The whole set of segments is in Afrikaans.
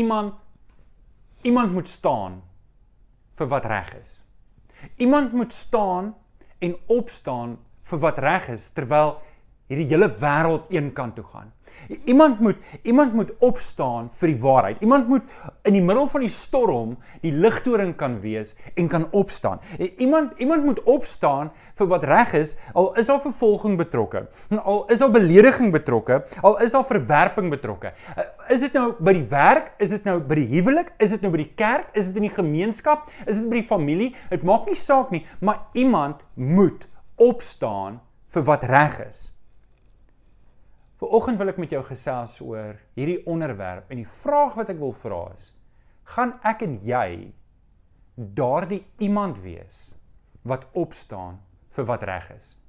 iemand iemand moet staan vir wat reg is. Iemand moet staan en opstaan vir wat reg is terwyl hierdie hele wêreld een kant toe gaan. Iemand moet iemand moet opstaan vir die waarheid. Iemand moet in die middel van die storm die ligtoring kan wees en kan opstaan. Iemand iemand moet opstaan vir wat reg is al is daar vervolging betrokke. Al is daar belediging betrokke, al is daar verwerping betrokke. Is dit nou by die werk? Is dit nou by die huwelik? Is dit nou by die kerk? Is dit in die gemeenskap? Is dit by die familie? Dit maak nie saak nie, maar iemand moet opstaan vir wat reg is. Vanoggend wil ek met jou gesels oor hierdie onderwerp en die vraag wat ek wil vra is: gaan ek en jy daardie iemand wees wat opstaan vir wat reg is?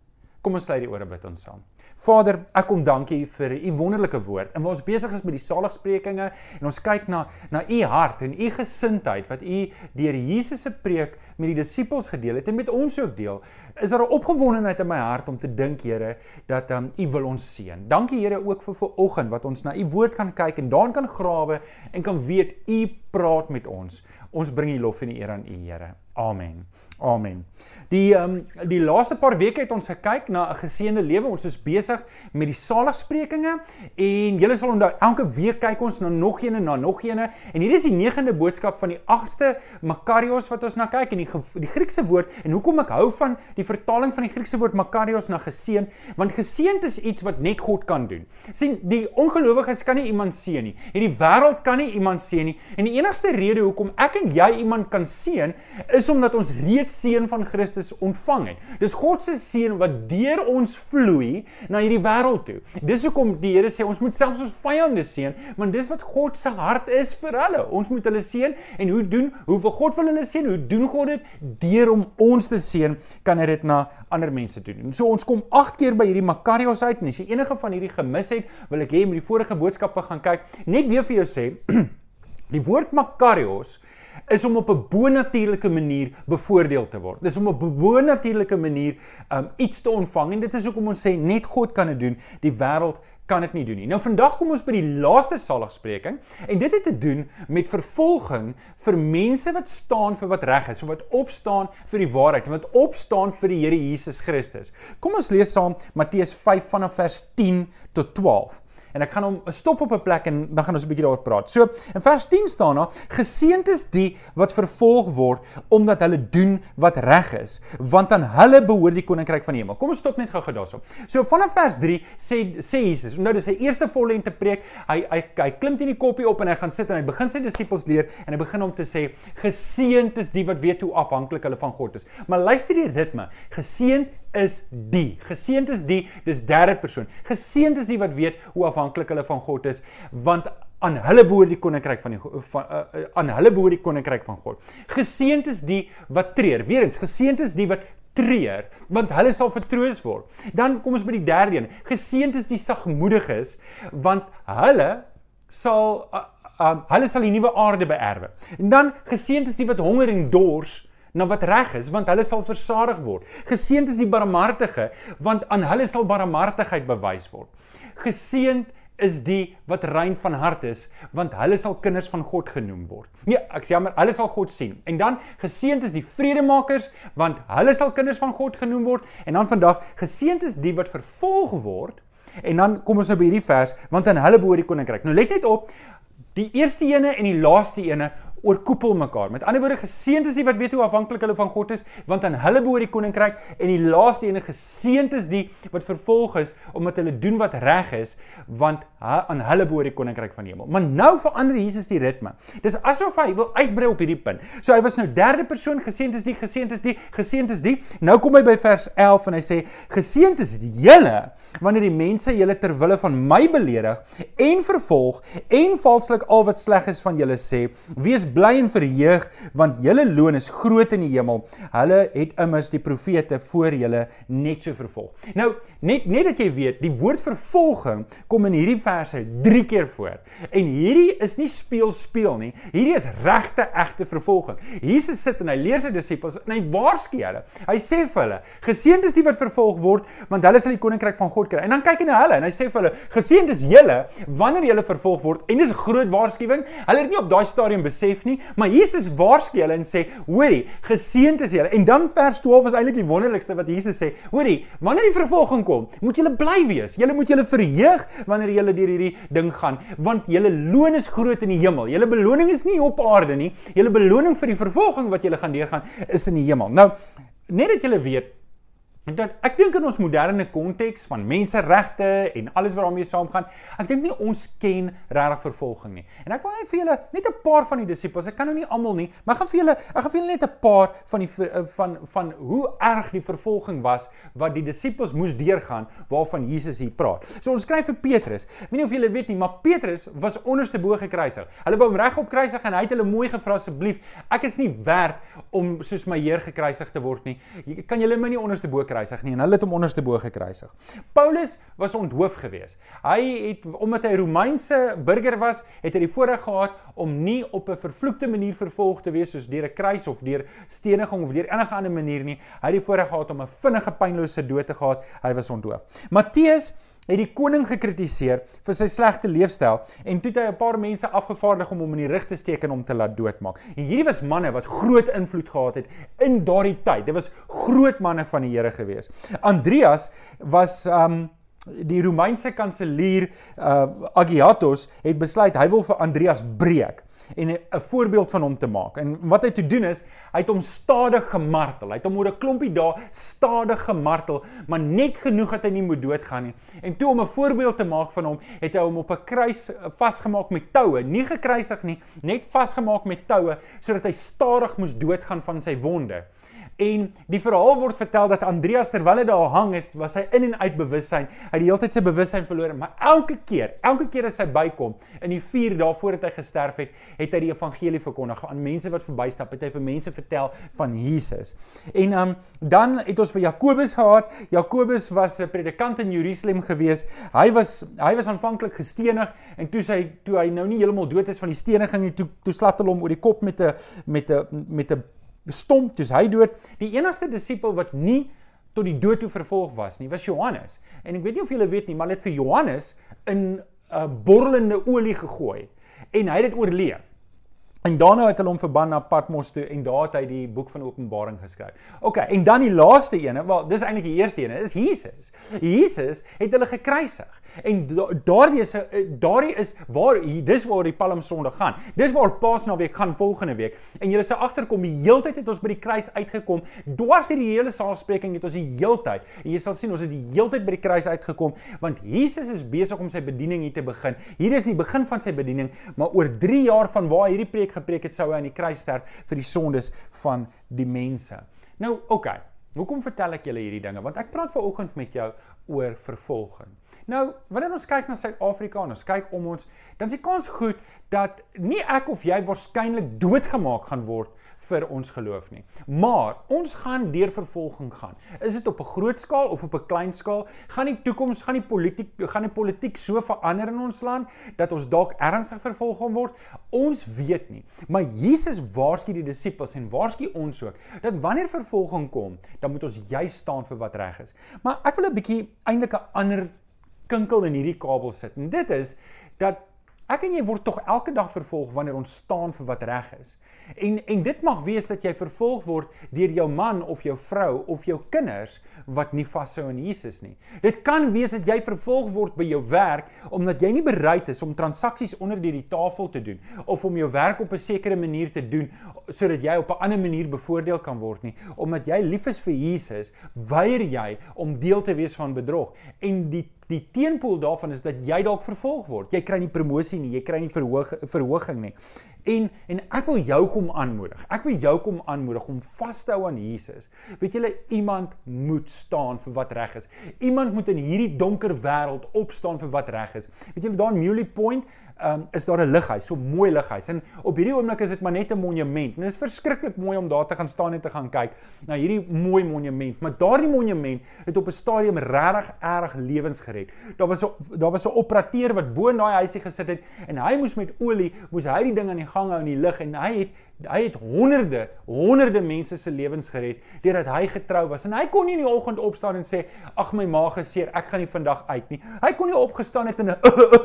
Kom ons sluit die ore bid ons saam. Vader, ek kom dankie vir u wonderlike woord. En ons besig is met die saligsprekinge en ons kyk na na u hart en u gesindheid wat u deur Jesus se preek met die disippels gedeel het en met ons ook deel, is daar 'n opgewondenheid in my hart om te dink, Here, dat um, u wil ons seën. Dankie Here ook vir vanoggend wat ons na u woord kan kyk en daarin kan grawe en kan weet u praat met ons. Ons bring die lof en die eer aan u, Here. Amen. Amen. Die um, die laaste paar weke het ons gekyk na 'n geseënde lewe. Ons is besig met die saligsprekinge en julle sal onthou elke week kyk ons na nog een en na nog een en hier is die negende boodskap van die 8ste Makarios wat ons na kyk en die die Griekse woord en hoekom ek hou van die vertaling van die Griekse woord Makarios na geseën want geseënd is iets wat net God kan doen. sien die ongelowiges kan nie iemand seën nie. Hierdie wêreld kan nie iemand seën nie en die enigste rede hoekom ek en jy iemand kan seën is omdat ons reeds seën van Christus ontvang het. Dis God se seën wat deur ons vloei na hierdie wêreld toe. Dis hoekom die Here sê ons moet selfs ons vyande seën, want dis wat God se hart is vir hulle. Ons moet hulle seën en hoe doen? Hoe wil God wil hulle seën? Hoe doen God dit? Deur om ons te seën, kan hy dit na ander mense doen. En so ons kom 8 keer by hierdie Makarios uit en as jy enige van hierdie gemis het, wil ek hê met die vorige boodskappe gaan kyk. Net weer vir jou sê, die woord Makarios is om op 'n bonatuurlike manier bevoordeel te word. Dis om op 'n bonatuurlike manier um iets te ontvang en dit is hoekom ons sê net God kan dit doen. Die wêreld kan dit nie doen nie. Nou vandag kom ons by die laaste saligspreking en dit het te doen met vervolging vir mense wat staan vir wat reg is, wat opstaan vir die waarheid, wat opstaan vir die Here Jesus Christus. Kom ons lees saam Matteus 5 vanaf vers 10 tot 12 en ek gaan hom stop op 'n plek en dan gaan ons 'n bietjie daaroor praat. So, in vers 10 staan daar: Geseënd is die wat vervolg word omdat hulle doen wat reg is, want aan hulle behoort die koninkryk van die hemel. Kom ons stop net gou-gou daarso. So vanaf vers 3 sê sê Jesus, nou dis sy eerste vollengte preek. Hy hy hy klim teen die koppie op en hy gaan sit en hy begin sy disippels leer en hy begin om te sê: Geseënd is die wat weet hoe afhanklik hulle van God is. Maar luister die ritme. Geseënd is die. Geseënd is die, dis derde persoon. Geseënd is die wat weet hoe afhanklik hulle van God is, want aan hulle behoort die koninkryk van die van uh, uh, aan hulle behoort die koninkryk van God. Geseënd is die wat treur. Weerens, geseënd is die wat treur, want hulle sal vertroos word. Dan kom ons by die derde een. Geseënd is die sagmoediges, want hulle sal uh, uh, hulle sal die nuwe aarde beerwe. En dan geseënd is die wat honger en dors na wat reg is want hulle sal versadig word. Geseënd is die barmhartige want aan hulle sal barmhartigheid bewys word. Geseënd is die wat rein van hart is want hulle sal kinders van God genoem word. Nee, ek sê jammer, hulle sal God sien. En dan geseënd is die vredemakers want hulle sal kinders van God genoem word en dan vandag geseënd is die wat vervolg word. En dan kom ons nou by hierdie vers want aan hulle behoort die koninkryk. Nou let net op, die eerste ene en die laaste ene oorkoepel mekaar. Met ander woorde, geseënd is die wat weet hoe afhanklik hulle van God is, want aan hulle behoort die koninkryk en die laaste ene geseënd is die wat vervolg is omdat hulle doen wat reg is, want aan hulle behoort die koninkryk van die hemel. Maar nou verander Jesus die ritme. Dis asof hy wil uitbrei op hierdie punt. So hy was nou derde persoon, geseënd is die, geseënd is die, geseënd is die. Nou kom hy by vers 11 en hy sê geseënd is julle wanneer die mense julle ter wille van my beledig en vervolg en valslik al wat sleg is van julle sê. Wees bly en verheug want julle loon is groot in die hemel. Hulle het immers die profete voor julle net so vervolg. Nou, net net dat jy weet, die woord vervolging kom in hierdie verse 3 keer voor. En hierdie is nie speel speel nie. Hierdie is regte egte vervolging. Jesus sit en hy leer sy disippels en hy waarsku hulle. Hy sê vir hulle: "Geseënd is die wat vervolg word, want hulle sal die koninkryk van God kry." En dan kyk hy na hulle en hy sê vir hulle: "Geseënd is julle wanneer julle vervolg word." En dis 'n groot waarskuwing. Hulle het nie op daai stadium besef nie, maar Jesus waarsku hulle en sê: "Hoorie, geseënd is julle." En dan vers 12 is eintlik die wonderlikste wat Jesus sê: "Hoorie, wanneer die vervolging kom, moet julle bly wees. Julle moet julle verheug wanneer julle deur hierdie ding gaan, want julle loon is groot in die hemel. Julle beloning is nie op aarde nie. Julle beloning vir die vervolging wat julle gaan deurgaan is in die hemel." Nou, net dat julle weet Dan ek dink in ons moderne konteks van menseregte en alles wat daarmee saamgaan, ek dink nie ons ken regtig vervolging nie. En ek wil net vir julle net 'n paar van die disippels, ek kan nou nie almal nie, maar ek gaan vir julle ek gaan vir julle net 'n paar van die van van, van hoe erg die vervolging was wat die disippels moes deurgaan waarvan Jesus hier praat. So ons skryf vir Petrus. Ek weet nie of julle weet nie, maar Petrus was onderste bo gekruisig. Hulle wou hom regop kruisig en hy het hulle mooi gevra asseblief, ek is nie werd om soos my Heer gekruisig te word nie. Kan julle my nie onderste bo gekruisig nie en hulle het hom onderste bo gekruisig. Paulus was onthoof geweest. Hy het omdat hy Romeinse burger was, het hy die voorreg gehad om nie op 'n vervloekte manier vervolg te wees soos deur 'n kruis of deur steniging of deur enige ander manier nie. Hy het die voorreg gehad om 'n vinnige pynlose dood te gehad. Hy was onthoof. Matteus het die koning gekritiseer vir sy slegte leefstyl en toe het hy 'n paar mense afgevaardig om hom in die rig te steek en hom te laat doodmaak. En hierdie was manne wat groot invloed gehad het in daardie tyd. Dit was groot manne van die Here gewees. Andreas was um die Romeinse kanselier uh Agiatos het besluit hy wil vir Andreas breek en 'n voorbeeld van hom te maak. En wat hy te doen is, hy het hom stadig gemartel. Hy het hom oor 'n klompie dae stadig gemartel, maar net genoeg dat hy nie moet doodgaan nie. En toe om 'n voorbeeld te maak van hom, het hy hom op 'n kruis vasgemaak met toue, nie gekruisig nie, net vasgemaak met toue sodat hy stadig moes doodgaan van sy wonde. En die verhaal word vertel dat Andreas terwyl hy daar hang het, was hy in en uit bewussyn. Hy het die hele tyd sy bewussyn verloor, maar elke keer, elke keer as hy bykom in die 4 dae voordat hy gesterf het, het hy die evangelie verkondig aan mense wat verbystap, het hy vir mense vertel van Jesus. En um, dan het ons vir Jakobus gehad. Jakobus was 'n predikant in Jerusalem gewees. Hy was hy was aanvanklik gestenig en toe sy toe hy nou nie heeltemal dood is van die steniging nie, toe toe slat hulle hom oor die kop met 'n met 'n met 'n stomp, dis hy dood. Die enigste disipel wat nie tot die dood toe vervolg was nie, was Johannes. En ek weet nie of julle weet nie, maar hulle het vir Johannes in 'n uh, borrelende olie gegooi en hy het dit oorleef. En daarna het hulle hom verban na Patmos toe en daar het hy die boek van Openbaring geskryf. OK, en dan die laaste ene, wel, dis eintlik die eerste ene, is Jesus. Jesus het hulle gekruisig. En daardie is eh, daardie is waar dis waar die Palm Sondag gaan. Dis waar Paasnaweek gaan volgende week. En julle sal agterkom die heeltyd het ons by die kruis uitgekom. Dwars deur die hele saalspreking het ons die heeltyd. En jy sal sien ons het die heeltyd by die kruis uitgekom want Jesus is besig om sy bediening hier te begin. Hier is die begin van sy bediening, maar oor 3 jaar van waar hierdie preek gepreek het sou hy aan die kruis sterf vir die sondes van die mense. Nou, oké. Okay. Hoekom vertel ek julle hierdie dinge? Want ek praat ver oggend met jou oor vervolging. Nou, wanneer ons kyk na Suid-Afrika en ons kyk om ons, dan is die kans goed dat nie ek of jy waarskynlik doodgemaak gaan word vir ons geloof nie. Maar ons gaan deur vervolging gaan. Is dit op 'n groot skaal of op 'n klein skaal? Gaan die toekoms, gaan die politiek, gaan die politiek so verander in ons land dat ons dalk ernstig vervolg gaan word? Ons weet nie. Maar Jesus waarsku die disippels en waarsku ons ook dat wanneer vervolging kom, dan moet ons juis staan vir wat reg is. Maar ek wil 'n bietjie eintlik 'n ander kinkel in hierdie kabel sit. En dit is dat ek en jy word tog elke dag vervolg wanneer ons staan vir wat reg is. En en dit mag wees dat jy vervolg word deur jou man of jou vrou of jou kinders wat nie vashou in Jesus nie. Dit kan wees dat jy vervolg word by jou werk omdat jy nie bereid is om transaksies onder die tafel te doen of om jou werk op 'n sekere manier te doen sodat jy op 'n ander manier bevoordeel kan word nie. Omdat jy lief is vir Jesus, weier jy om deel te wees van bedrog en die Die teenpool daarvan is dat jy dalk vervolg word. Jy kry nie promosie nie, jy kry nie verhoog, verhoging nie. En en ek wil jou kom aanmoedig. Ek wil jou kom aanmoedig om vas te hou aan Jesus. Weet julle iemand moet staan vir wat reg is. Iemand moet in hierdie donker wêreld opstaan vir wat reg is. Weet julle daar in Muley Point um, is daar 'n lighuis, so mooi lighuis. En op hierdie oomblik is dit maar net 'n monument. En dit is verskriklik mooi om daar te gaan staan en te gaan kyk na hierdie mooi monument. Maar daardie monument het op 'n stadium regtig erg lewens gered. Daar was 'n daar was 'n operateur wat bo in daai huisie gesit het en hy moes met olie moes hy die ding aan die gang hou in die lug en hy het hy het honderde, honderde mense se lewens gered deurdat hy getrou was. En hy kon nie in die oggend opstaan en sê, "Ag my maag is seer, ek gaan nie vandag uit nie." Hy kon nie opgestaan het en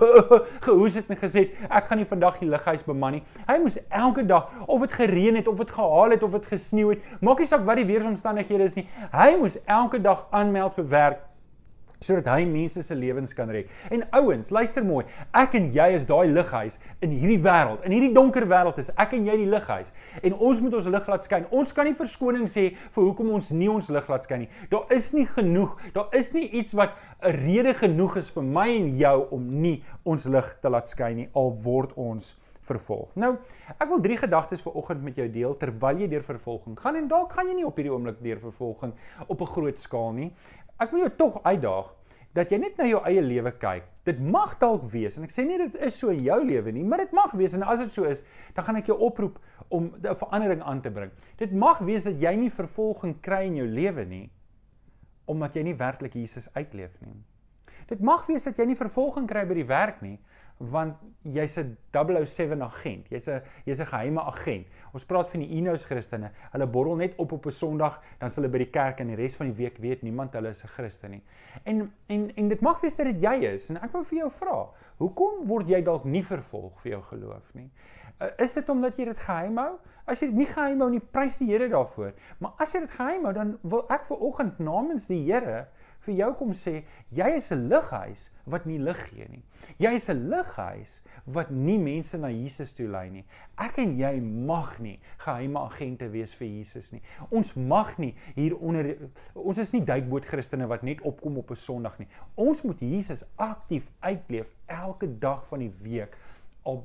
gehoes het en gesê, "Ek gaan nie vandag die lighuis beman nie." Hy moes elke dag, of dit gereën het of dit gehaal het of dit gesneeu het, maak nie saak wat die weeromstandighede is nie. Hy moes elke dag aanmeld vir werk sodat hy mense se lewens kan red. En ouens, luister mooi. Ek en jy is daai lighuis in hierdie wêreld. In hierdie donker wêreld is ek en jy die lighuis. En ons moet ons lig laat skyn. Ons kan nie verskoning sê vir hoekom ons nie ons lig laat skyn nie. Daar is nie genoeg. Daar is nie iets wat 'n rede genoeg is vir my en jou om nie ons lig te laat skyn nie al word ons vervolg. Nou, ek wil drie gedagtes vir oggend met jou deel terwyl jy deur vervolging gaan en dalk gaan jy nie op hierdie oomblik deur vervolging op 'n groot skaal nie. Ek wil jou tog uitdaag dat jy net na jou eie lewe kyk. Dit mag dalk wees en ek sê nie dit is so in jou lewe nie, maar dit mag wees en as dit so is, dan gaan ek jou oproep om 'n verandering aan te bring. Dit mag wees dat jy nie vervolging kry in jou lewe nie omdat jy nie werklik Jesus uitleef nie. Dit mag wees dat jy nie vervolging kry by die werk nie want jy's 'n 007 agent. Jy's 'n jy's 'n geheime agent. Ons praat van die Enos Christene. Hulle borrel net op op 'n Sondag, dan s' hulle by die kerk en die res van die week weet niemand hulle is 'n Christen nie. En en en dit mag wees dat dit jy is en ek wil vir jou vra, hoekom word jy dalk nie vervolg vir jou geloof nie? Uh, is dit omdat jy dit geheim hou? As jy dit nie geheim hou nie, prys die Here daarvoor. Maar as jy dit geheim hou, dan wil ek vir oggend namens die Here vir jou kom sê jy is 'n lighuis wat nie lig gee nie. Jy is 'n lighuis wat nie mense na Jesus toe lei nie. Ek en jy mag nie geheime agente wees vir Jesus nie. Ons mag nie hier onder ons is nie duikboot Christene wat net opkom op 'n Sondag nie. Ons moet Jesus aktief uitleef elke dag van die week al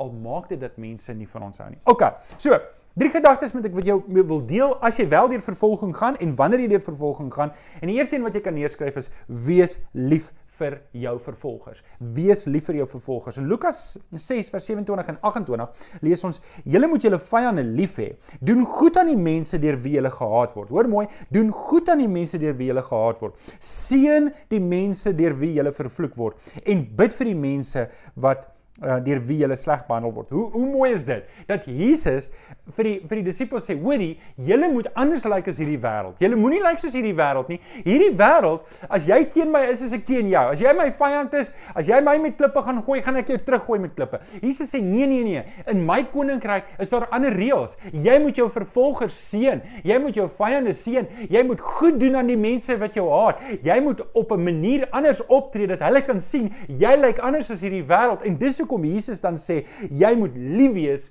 al maak dit dat mense nie van ons hou nie. OK. So, Drie gedagtes moet ek wat jou wil deel as jy wel deur vervolging gaan en wanneer jy deur vervolging gaan. En die eerste een wat jy kan neerskryf is wees lief vir jou vervolgers. Wees lief vir jou vervolgers. In Lukas 6 vers 27 en 28 lees ons: "Julle moet julle vyande lief hê. Doen goed aan die mense deur wie julle gehaat word." Hoor mooi, doen goed aan die mense deur wie julle gehaat word. Seën die mense deur wie julle vervloek word en bid vir die mense wat uh, deur wie hulle sleg behandel word. Hoe hoe mooi is dit dat Jesus vir die vir die disippels sê: "Hoorie, julle moet anders lyk like as hierdie wêreld. Julle moenie lyk like soos hierdie wêreld nie. Hierdie wêreld, as jy teen my is, is ek teen jou. As jy my vyand is, as jy my met klippe gaan gooi, gaan ek jou teruggooi met klippe." Jesus sê: "Nee, nee, nee. In my koninkryk is daar ander reëls. Jy moet jou vervolgers seën. Jy moet jou vyande seën. Jy moet goed doen aan die mense wat jou haat. Jy moet op 'n manier anders optree dat hulle kan sien jy lyk anders as hierdie wêreld en dis hoekom Jesus dan sê jy moet lief wees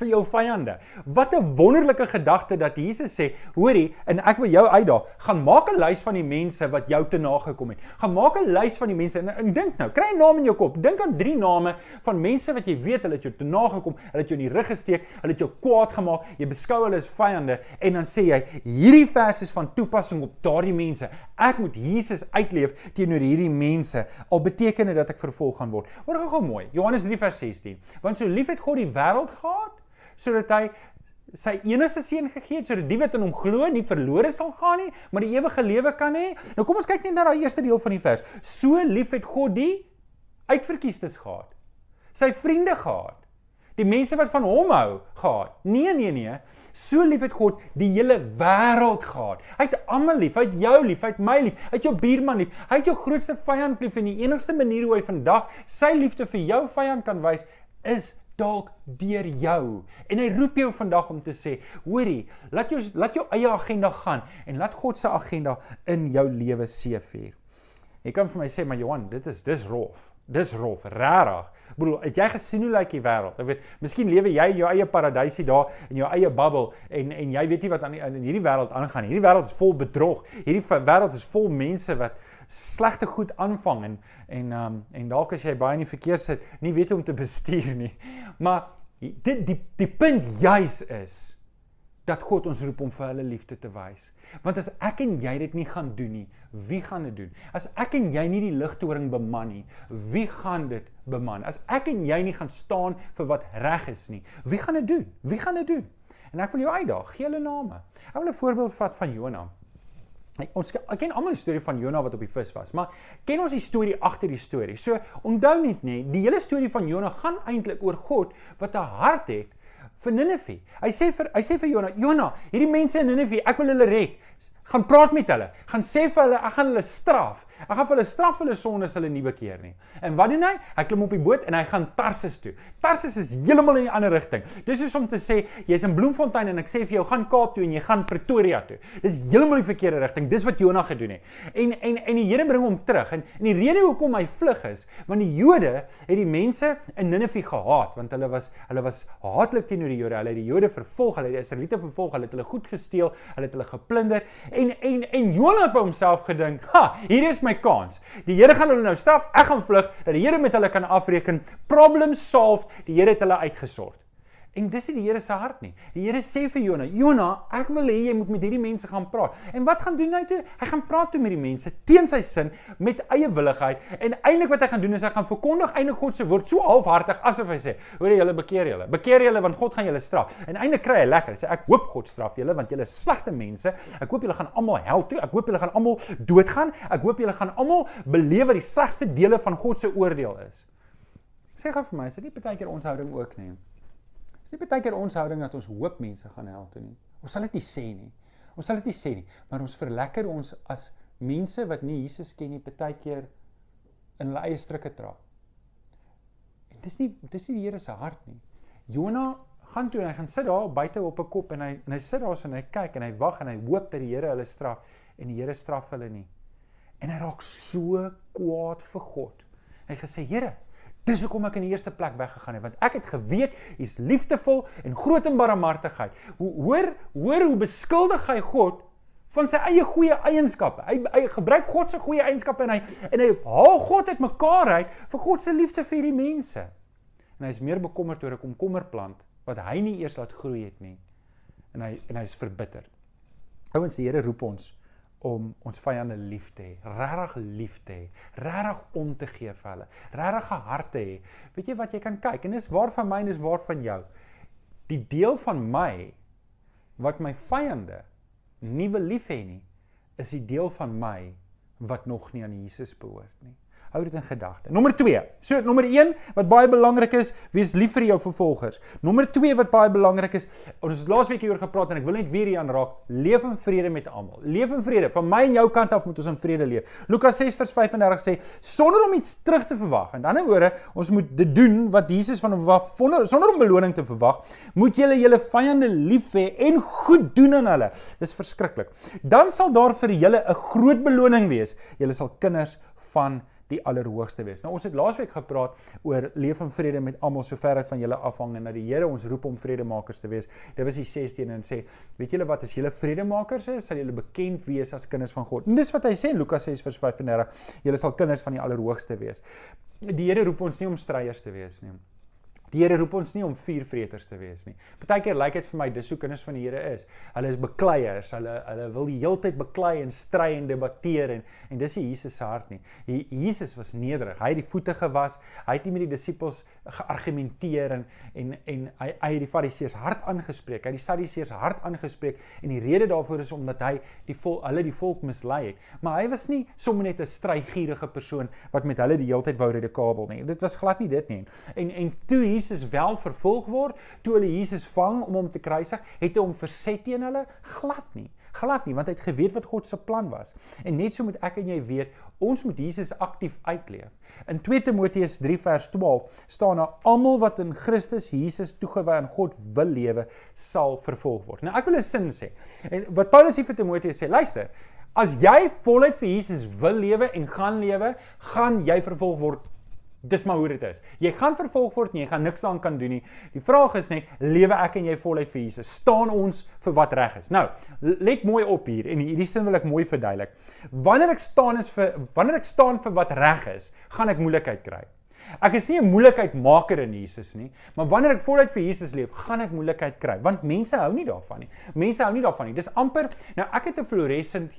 vir jou vyande. Wat 'n wonderlike gedagte dat Jesus sê, hoorie, en ek wil jou uitdaag, gaan maak 'n lys van die mense wat jou te nagekom het. Gaan maak 'n lys van die mense en, en dink nou, kry 'n naam in jou kop. Dink aan drie name van mense wat jy weet hulle het jou te nagekom, hulle het jou in die rug gesteek, hulle het jou kwaad gemaak, jy beskou hulle as vyande en dan sê jy, hierdie vers is van toepassing op daardie mense. Ek moet Jesus uitleef teenoor hierdie mense. Al beteken dit dat ek vervolg gaan word. Hoor gou-gou mooi. Johannes 3 vers 16. Want so lief het God die wêreld gehad sodat hy sy enigste seun gegee het sodat die wat in hom glo nie verlore sal gaan nie, maar die ewige lewe kan hê. Nou kom ons kyk net na daai eerste deel van die vers. So lief het God die uitverkiestes gehad. Sy vriende gehad. Die mense wat van hom hou gehad. Nee nee nee. So lief het God die hele wêreld gehad. Hy het almal lief. Hy het jou lief, hy het my lief, hy het jou buurman lief. Hy het jou grootste vyand lief en die enigste manier hoe hy vandag sy liefde vir jou vyand kan wys is dalk deur jou. En hy roep jou vandag om te sê, hoorie, laat jou laat jou eie agenda gaan en laat God se agenda in jou lewe seëvier. Jy kan vir my sê, maar Johan, dit is dis rof. Dis rof, regtig. Ek bedoel, het jy gesien hoe lyk die wêreld? Ek weet, miskien lewe jy in jou eie paradysie daar in jou eie bubbel en en jy weet nie wat aan in hierdie wêreld aangaan nie. Hierdie wêreld is vol bedrog. Hierdie wêreld is vol mense wat slegte goed aanvang en en um, en dalk as jy baie in die verkeer sit, nie weet hoe om te bestuur nie. Maar dit die die punt juis is dat God ons roep om vir hulle liefde te wys. Want as ek en jy dit nie gaan doen nie, wie gaan dit doen? As ek en jy nie die ligtoring beman nie, wie gaan dit beman? As ek en jy nie gaan staan vir wat reg is nie, wie gaan dit doen? Wie gaan dit doen? En ek wil jou uitdaag, gee hulle name. Ek wil 'n voorbeeld vat van Jonah. Ons ek ken almal die storie van Jonah wat op die vis was, maar ken ons die storie agter die storie. So onthou net nê, die hele storie van Jonah gaan eintlik oor God wat 'n hart het vir Ninive. Hy sê vir hy sê vir Jonah, Jonah, hierdie mense in Ninive, ek wil hulle red. Gaan praat met hulle. Gaan sê vir hulle, ek gaan hulle straf. Ek gaan vir hulle straf hulle sonde as hulle nie bekeer nie. En wat doen hy? Hy klim op die boot en hy gaan Tarsus toe. Tarsus is heeltemal in die ander rigting. Dis soos om te sê jy's in Bloemfontein en ek sê vir jou gaan Kaap toe en jy gaan Pretoria toe. Dis heeltemal die verkeerde rigting. Dis wat Jonah gedoen het. En en en die Here bring hom terug. En en die rede hoekom hy vlug is, want die Jode het die mense in Ninive gehaat want hulle was hulle was haatlik teenoor die Jode. Hulle het die Jode vervolg, hulle het die Israeliete vervolg, hulle het hulle goed gesteel, hulle het hulle geplunder. En en en Jonah het by homself gedink, "Ha, hier is my kans. Die Here gaan hulle nou straf. Ek gaan vlug dat die Here met hulle kan afreken. Problem solved. Die Here het hulle uitgesort. En dis nie die Here se hart nie. Die Here sê vir Jona, Jona, ek wil hê jy moet met hierdie mense gaan praat. En wat gaan doen hy toe? Hy gaan praat toe met die mense teen sy sin met eie willigheid. En eintlik wat hy gaan doen is hy gaan verkondig eintlik God se woord so halfhartig asof hy sê, hoor jy julle bekeer julle. Bekeer julle want God gaan julle straf. En eintlik kry hy lekker. Hy sê ek hoop God straf julle want julle is slegte mense. Ek hoop julle gaan almal hel toe. Ek hoop julle gaan almal doodgaan. Ek hoop julle gaan almal beleef wat die slegste dele van God se oordeel is. Sê gou vir my, is dit nie baie keer ons houding ook nie? Dis nie baie keer ons houding dat ons hoop mense gaan help toe nie. Ons sal dit nie sê nie. Ons sal dit nie sê nie, maar ons verlekker ons as mense wat nie Jesus ken nie, baie keer in hulle eie strikke trap. En dis nie dis nie die Here se hart nie. Jona gaan toe en hy gaan sit daar buite op 'n kop en hy en hy sit daar so en hy kyk en hy wag en hy hoop dat die Here hulle straf en die Here straf hulle nie. En hy raak so kwaad vir God. Hy gesê, "Here, Dis hoekom ek in die eerste plek weggegaan het want ek het geweet hy's liefdevol en groot in barmhartigheid. Hoor hoor hoe beskuldig hy God van sy eie goeie eienskappe. Hy hy gebruik God se goeie eienskappe en hy en hy haal God uit mekaar uit vir God se liefde vir hierdie mense. En hy's meer bekommerd oor 'n komkommerplant wat hy nie eers laat groei het nie. En hy en hy's verbitterd. Ouens, die Here roep ons om ons vyande lief te hê, regtig lief te hê, regtig om te gee vir hulle, regtig 'n hart te hê. Weet jy wat jy kan kyk en dis waar van my en dis waar van jou. Die deel van my wat my vyande nie wil lief hê nie, is die deel van my wat nog nie aan Jesus behoort nie. Hou dit in gedagte. Nommer 2. So nommer 1 wat baie belangrik is, wees lief vir jou vervolgers. Nommer 2 wat baie belangrik is, ons het laasweek hieroor gepraat en ek wil net weer hier aanraak, leef in vrede met almal. Leef in vrede. Van my en jou kant af moet ons in vrede leef. Lukas 6 vers 35 sê sonder om iets terug te verwag. In ander woorde, ons moet dit doen wat Jesus van verwag sonder om beloning te verwag. Moet julle julle vyande lief hê en goed doen aan hulle. Dis verskriklik. Dan sal daar vir julle 'n groot beloning wees. Julle sal kinders van die allerhoogste wees. Nou ons het laasweek gepraat oor leef in vrede met almal sover dit van julle afhang en dat die Here ons roep om vredemakers te wees. Dit was die 16 en sê, weet julle wat as julle vredemakers is, sal julle bekend wees as kinders van God. En dis wat hy sê in Lukas 6 vers 35, julle sal kinders van die allerhoogste wees. Die Here roep ons nie om stryers te wees nie. Die Here roep ons nie om vuurvreters te wees nie. Partykeer lyk dit vir my dis hoe kinders van die Here is. Hulle is bekleiers. Hulle hulle wil die heeltyd beklei en stry en debatteer en en dis nie Jesus se hart nie. Jesus was nederig. Hy het die voete gewas. Hy het nie met die disippels geargumenteer en en en hy hy het die fariseërs hart aangespreek. Hy het die sadiseërs hart aangespreek en die rede daarvoor is omdat hy die vol hulle die volk mislei het. Maar hy was nie sommer net 'n strygierige persoon wat met hulle die heeltyd wou redekabel nie. Dit was glad nie dit nie. En en toe Jesus Jesus wel vervolg word, toe hulle Jesus vang om hom te kruisig, het hy hom verset teen hulle glad nie. Glad nie, want hy het geweet wat God se plan was. En net so moet ek en jy weet, ons moet Jesus aktief uitleef. In 2 Timoteus 3 vers 12 staan daar almal wat in Christus Jesus toegewy aan God wil lewe, sal vervolg word. Nou ek wil 'n sin sê. En wat Paulus hier vir Timoteus sê, luister, as jy voluit vir Jesus wil lewe en gaan lewe, gaan jy vervolg word Dis maar hoe dit is. Jy gaan vervolg word en jy gaan niks aan kan doen nie. Die vraag is net, lewe ek en jy voluit vir Jesus? Staan ons vir wat reg is? Nou, let mooi op hier en hierdie sin wil ek mooi verduidelik. Wanneer ek staan is vir wanneer ek staan vir wat reg is, gaan ek moeilikheid kry. Ek is nie 'n moeilikheidmaker in Jesus nie, maar wanneer ek voluit vir Jesus leef, gaan ek moeilikheid kry, want mense hou nie daarvan nie. Mense hou nie daarvan nie. Dis amper nou ek het 'n fluoresent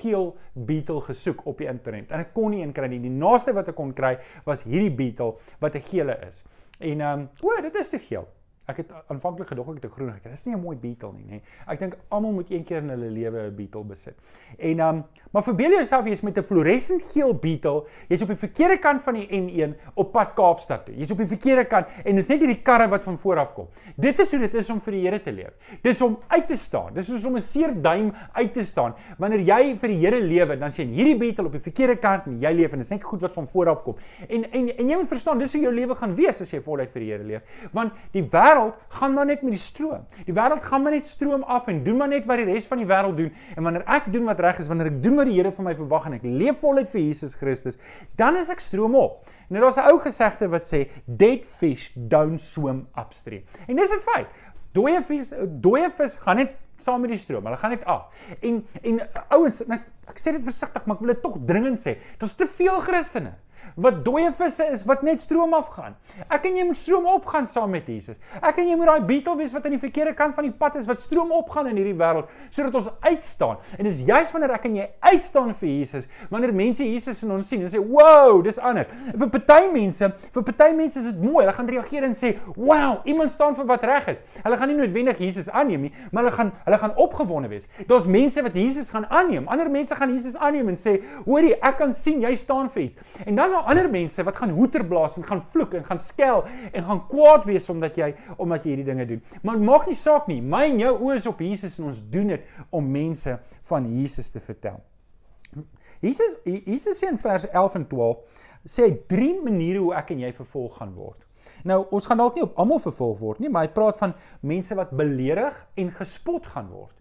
geel beetle gesoek op die internet en ek kon nie een kry nie. Die naaste wat ek kon kry was hierdie beetle wat 'n gele is. En ehm um, o, dit is te geel. Ek het aanvanklik gedog ek het 'n groen gekry. Dis nie 'n mooi beetle nie, nê. Ek dink almal moet een keer in hulle lewe 'n beetle besit. En ehm um, maar verbeel jouself jy's met 'n fluoresent geel beetle, jy's op die verkeerde kant van die N1 op pad Kaapstad toe. Jy's op die verkeerde kant en dis net hierdie karre wat van voor af kom. Dit is hoe dit is om vir die Here te leef. Dis om uit te staan. Dis soos om 'n seer duim uit te staan. Wanneer jy vir die Here lewe, dan sien hierdie beetle op die verkeerde kant en jy leef en dis net goed wat van voor af kom. En en en jy moet verstaan, dis hoe jou lewe gaan wees as jy voluit vir die Here leef. Want die wêreld wêreld gaan maar net met die stroom. Die wêreld gaan maar net stroom af en doen maar net wat die res van die wêreld doen. En wanneer ek doen wat reg is, wanneer ek doen wat die Here van my verwag en ek leef voluit vir Jesus Christus, dan is ek stroom op. En daar's 'n ou gesegde wat sê dead fish don't swim upstream. En dis 'n feit. Dooie vis dooie vis gaan net saam met die stroom. Hulle gaan net af. En en ouens, ek, ek sê dit versigtig, maar ek wil dit tog dringend sê. Daar's te veel Christene wat dooie visse is wat net stroom af gaan. Ek en jy moet stroom opgaan saam met Jesus. Ek en jy moet daai beetle wees wat aan die verkeerde kant van die pad is wat stroom opgaan in hierdie wêreld sodat ons uitstaan. En dis juis wanneer ek en jy uitstaan vir Jesus, wanneer mense Jesus in ons sien en sê, "Wow, dis anders." Vir party mense, vir party mense is dit mooi. Hulle gaan reageer en sê, "Wow, iemand staan vir wat reg is." Hulle gaan nie noodwendig Jesus aanneem nie, maar hulle gaan hulle gaan opgewonde wees. Daar's mense wat Jesus gaan aanneem. Ander mense gaan Jesus aanneem en sê, "Hoorie, ek kan sien jy staan vir iets." En dan is daar ander mense wat gaan hoeter blaas en gaan vloek en gaan skel en gaan kwaad wees omdat jy omdat jy hierdie dinge doen. Maar maak nie saak nie. My en jou oë is op Jesus en ons doen dit om mense van Jesus te vertel. Jesus Jesus sê in vers 11 en 12 sê hy drie maniere hoe ek en jy vervolg gaan word. Nou, ons gaan dalk nie op almal vervolg word nie, maar hy praat van mense wat beledig en gespot gaan word.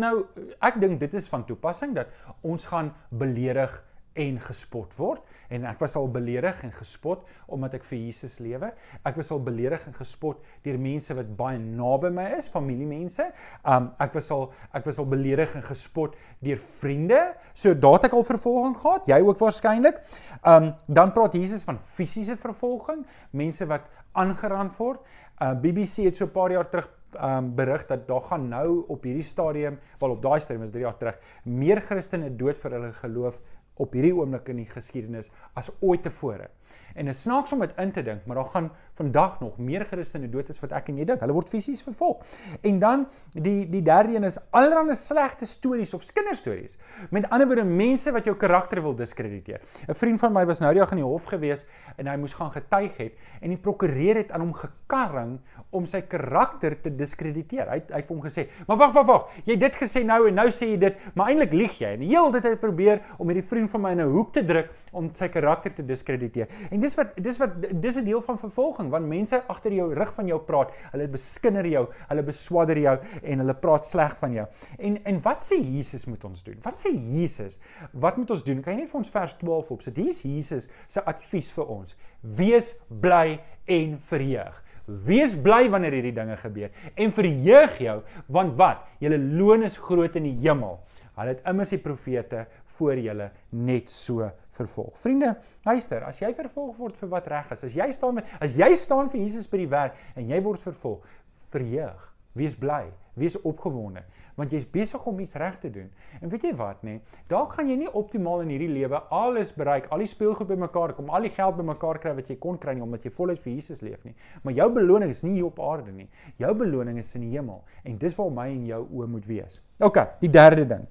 Nou, ek dink dit is van toepassing dat ons gaan beledig en gespot word en ek was al beledig en gespot omdat ek vir Jesus lewe. Ek was al beledig en gespot deur mense wat baie naby my is, familiemense. Um ek was al ek was al beledig en gespot deur vriende. So daat ek al vervolging gehad, jy ook waarskynlik. Um dan praat Jesus van fisiese vervolging, mense wat aangeraan word. Uh BBC het so 'n paar jaar terug um berig dat daar gaan nou op hierdie stadium, wel op daai stadium is 3 jaar terug, meer Christene dood vir hulle geloof op hierdie oomblik in die geskiedenis as ooit tevore. En dit snaaks om dit in te dink, maar daar gaan vandag nog meer Christene dood as wat ek en jy dink. Hulle word fisies vervolg. En dan die die derde een is allerlei slegte stories of kinderstories. Met ander woorde mense wat jou karakter wil diskrediteer. 'n Vriend van my was nou die dag in die hof gewees en hy moes gaan getuig het en die prokureur het aan hom gekarring om sy karakter te diskrediteer. Hy hy het hom gesê: "Maar wag, wag, wag. Jy het dit gesê nou en nou sê jy dit, maar eintlik lieg jy." En heel dit het probeer om hierdie vriend van my in 'n hoek te druk om sy karakter te diskrediteer. En dis wat dis wat dis 'n deel van vervolging want mense agter jou rug van jou praat. Hulle beskinder jou, hulle beswadder jou en hulle praat sleg van jou. En en wat sê Jesus moet ons doen? Wat sê Jesus? Wat moet ons doen? Kan jy net vir ons vers 12 opsit? Hier is Jesus se advies vir ons. Wees bly en verheug. Wees bly wanneer hierdie dinge gebeur en verheug jou want wat? Julle loon is groot in die hemel. Hulle het immers die profete voor julle net so vervolg. Vriende, luister, as jy vervolg word vir wat reg is, as jy staan met as jy staan vir Jesus by die werk en jy word vervolg, verheug, wees bly, wees opgewonde, want jy's besig om iets reg te doen. En weet jy wat, nê? Nee, dalk gaan jy nie optimaal in hierdie lewe alles bereik, al die speelgoed bymekaar kom, al die geld bymekaar kry wat jy kon kry nie omdat jy voluit vir Jesus leef nie. Maar jou beloning is nie hier op aarde nie. Jou beloning is in die hemel en dis waar my en jou oë moet wees. OK, die derde ding.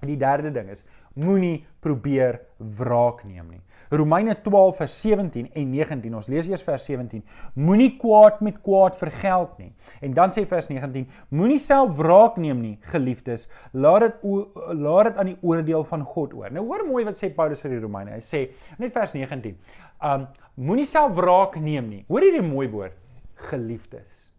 En die derde ding is moenie probeer wraak neem nie. Romeine 12 vers 17 en 19. Ons lees eers vers 17. Moenie kwaad met kwaad vergeld nie. En dan sê vers 19, moenie self wraak neem nie, geliefdes. Laat dit laat dit aan die oordeel van God oor. Nou hoor mooi wat sê Paulus vir die Romeine. Hy sê net vers 19. Um moenie self wraak neem nie. Hoor hierdie mooi woord, geliefdes.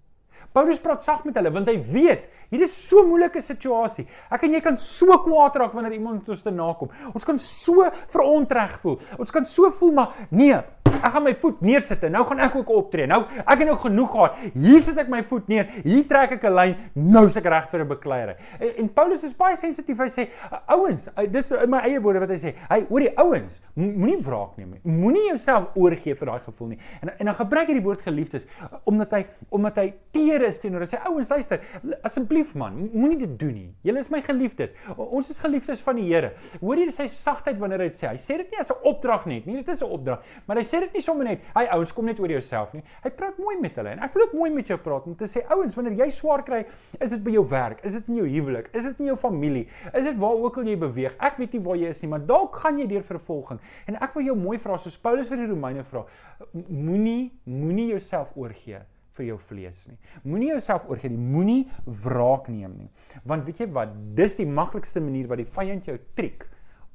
Paulus praat sag met hulle want hy weet hier is so moeilike situasie. Ek en jy kan so kwaad raak wanneer iemand ons te nakom. Ons kan so verontreg voel. Ons kan so voel maar nee, Ek gaan my voet neersit en nou gaan ek ook optree. Nou ek het nou genoeg gehad. Hier sit ek my voet neer. Hier trek ek 'n lyn. Nou is ek reg vir 'n bekleierery. En, en Paulus is baie sensitief. Hy sê ouens, dis in my eie woorde wat hy sê. Hy hoor die ouens, moenie wraak neem nie. Moenie jouself oorgee vir daai gevoel nie. En en dan gebruik hy die woord geliefdes omdat hy omdat hy teer is teenoor. Hy sê ouens, luister, asseblief man, moenie dit doen nie. Julle is my geliefdes. Ons is geliefdes van die Here. Hoor jy sy sagtheid wanneer hy dit sê? Hy sê dit nie as 'n opdrag net nie. Dit is 'n opdrag, maar hy sê dit nie sommer net, "Hey ouens, kom net oor jouself nie." Hy praat mooi met hulle en ek wil ook mooi met jou praat om te sê, ouens, wanneer jy swaar kry, is dit by jou werk, is dit in jou huwelik, is dit in jou familie, is dit waar ook al jy beweeg. Ek weet nie waar jy is nie, maar dalk gaan jy deur vervolging. En ek wil jou mooi vra soos Paulus vir die Romeine vra, moenie moenie jouself oorgee vir jou vlees nie. Moenie jouself oorgee nie, moenie wraak neem nie. Want weet jy wat, dis die maklikste manier wat die vyand jou triek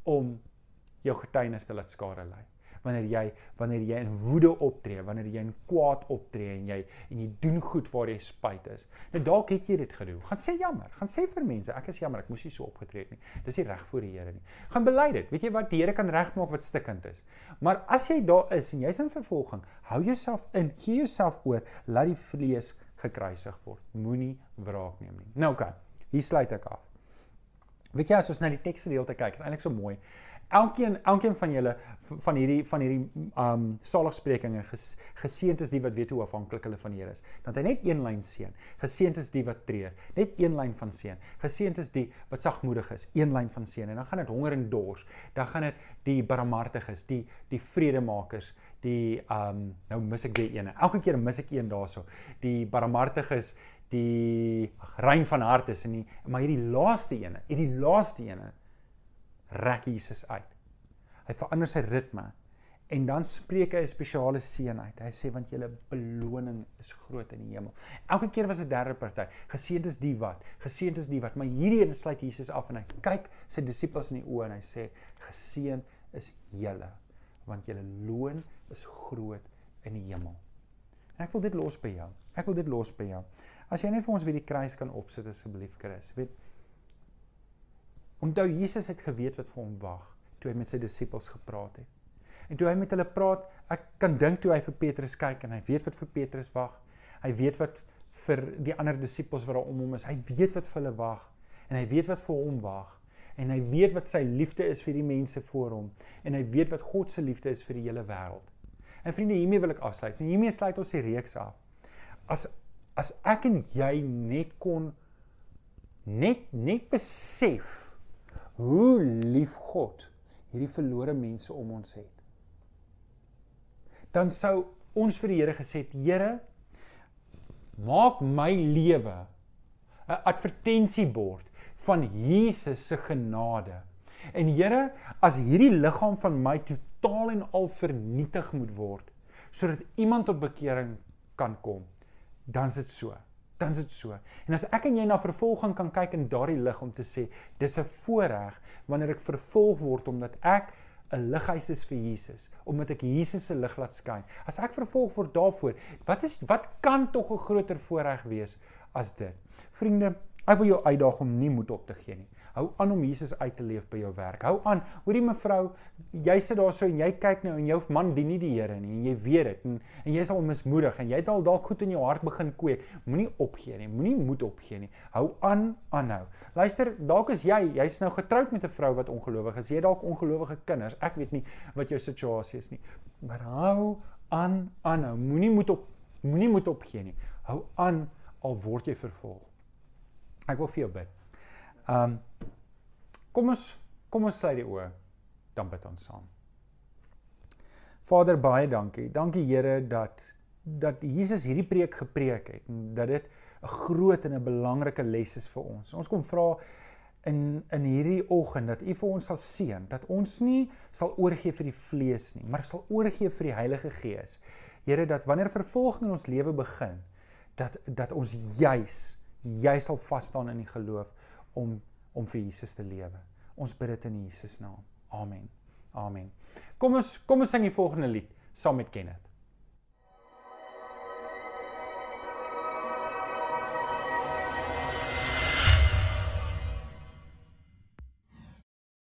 om jou getuienis te laat skare lê wanneer jy wanneer jy in woede optree, wanneer jy in kwaad optree en jy en jy doen goed waar jy spyt is. Nou dalk het jy dit gedoen. Gaan sê jammer. Gaan sê vir mense, ek is jammer, ek moes nie so opgetree het nie. Dis nie reg voor die Here nie. Gaan bely dit. Weet jy wat die Here kan regmaak wat stikkend is. Maar as jy daar is en jy's in vervolging, hou jouself in, gee jouself oor, laat die vlees gekruisig word. Moenie wraak neem nie. Nou oké. Okay, hier sluit ek af. Weet jy as ons na die teksgedeelte kyk, is eintlik so mooi. Elkeen elkeen van julle van hierdie van hierdie um saligsprekinge ges, geseënd is die wat weet hoe afhanklik hulle van die Here is. Dan hy net een lyn seën. Geseënd is die wat treur. Net een lyn van seën. Geseënd is die wat sagmoedig is. Een lyn van seën. En dan gaan dit honger en dors. Dan gaan dit die barmhartiges, die die vredemakers, die um nou mis ek weer een. Elke keer mis ek een daarso. Die barmhartiges, die rein van hart is en die maar hierdie laaste ene, hierdie laaste ene rek Jesus uit. Hy verander sy ritme en dan spreek hy 'n spesiale seën uit. Hy sê want julle beloning is groot in die hemel. Elke keer was 'n derde party. Geseënd is die wat, geseënd is die wat, maar hierdie een sluit Jesus af en hy kyk sy disippels in die oë en hy sê geseën is julle want julle loon is groot in die hemel. En ek wil dit los by jou. Ek wil dit los by jou. As jy net vir ons weer die kruis kan opsit asseblief Chris. Weet Onthou Jesus het geweet wat vir hom wag toe hy met sy disippels gepraat het. En toe hy met hulle praat, ek kan dink toe hy vir Petrus kyk en hy weet wat vir Petrus wag. Hy weet wat vir die ander disippels wat daar om hom is. Hy weet wat vir hulle wag en hy weet wat vir hom wag en hy weet wat sy liefde is vir die mense voor hom en hy weet wat God se liefde is vir die hele wêreld. En vriende, hiermee wil ek afsluit. En hiermee sluit ons die reeks af. As as ek en jy net kon net net besef hoe lief God hierdie verlore mense om ons het. Dan sou ons vir die Here gesê het, Here, maak my lewe 'n advertensiebord van Jesus se genade. En Here, as hierdie liggaam van my totaal en al vernietig moet word sodat iemand tot bekering kan kom, dan is dit so dan is dit so. En as ek en jy na vervolging kan kyk in daardie lig om te sê, dis 'n voorreg wanneer ek vervolg word omdat ek 'n lighuis is vir Jesus, omdat ek Jesus se lig laat skyn. As ek vervolg word daarvoor, wat is wat kan tog 'n groter voorreg wees as dit? Vriende, ek wil jou uitdaag om nie moed op te gee nie. Hou aan om Jesus uit te leef by jou werk. Hou aan. Hoorie mevrou, jy sit daar so en jy kyk nou en jou man dien nie die Here nie en jy weet dit en en jy is al mismoedig en jy het al dalk goed in jou hart begin kweek. Moenie opgee nie. Moenie moed opgee nie. Hou aan aanhou. Luister, dalk is jy, jy's nou getroud met 'n vrou wat ongelowig is. Jy het dalk ongelowige kinders. Ek weet nie wat jou situasie is nie. Maar hou aan aanhou. Moenie moed op moenie moed opgee nie. Hou aan al word jy vervolg. Ek wil vir jou bid. Um kom ons kom ons sluit die oë dan bid ons saam. Vader baie dankie. Dankie Here dat dat Jesus hierdie preek gepreek het en dat dit 'n groot en 'n belangrike les is vir ons. Ons kom vra in in hierdie oggend dat U vir ons sal seën, dat ons nie sal oorgee vir die vlees nie, maar sal oorgee vir die Heilige Gees. Here dat wanneer vervolging in ons lewe begin, dat dat ons juis jy sal vas staan in die geloof om om vir Jesus te lewe. Ons bid dit in Jesus naam. Amen. Amen. Kom ons kom ons sing die volgende lied saam met Kenneth.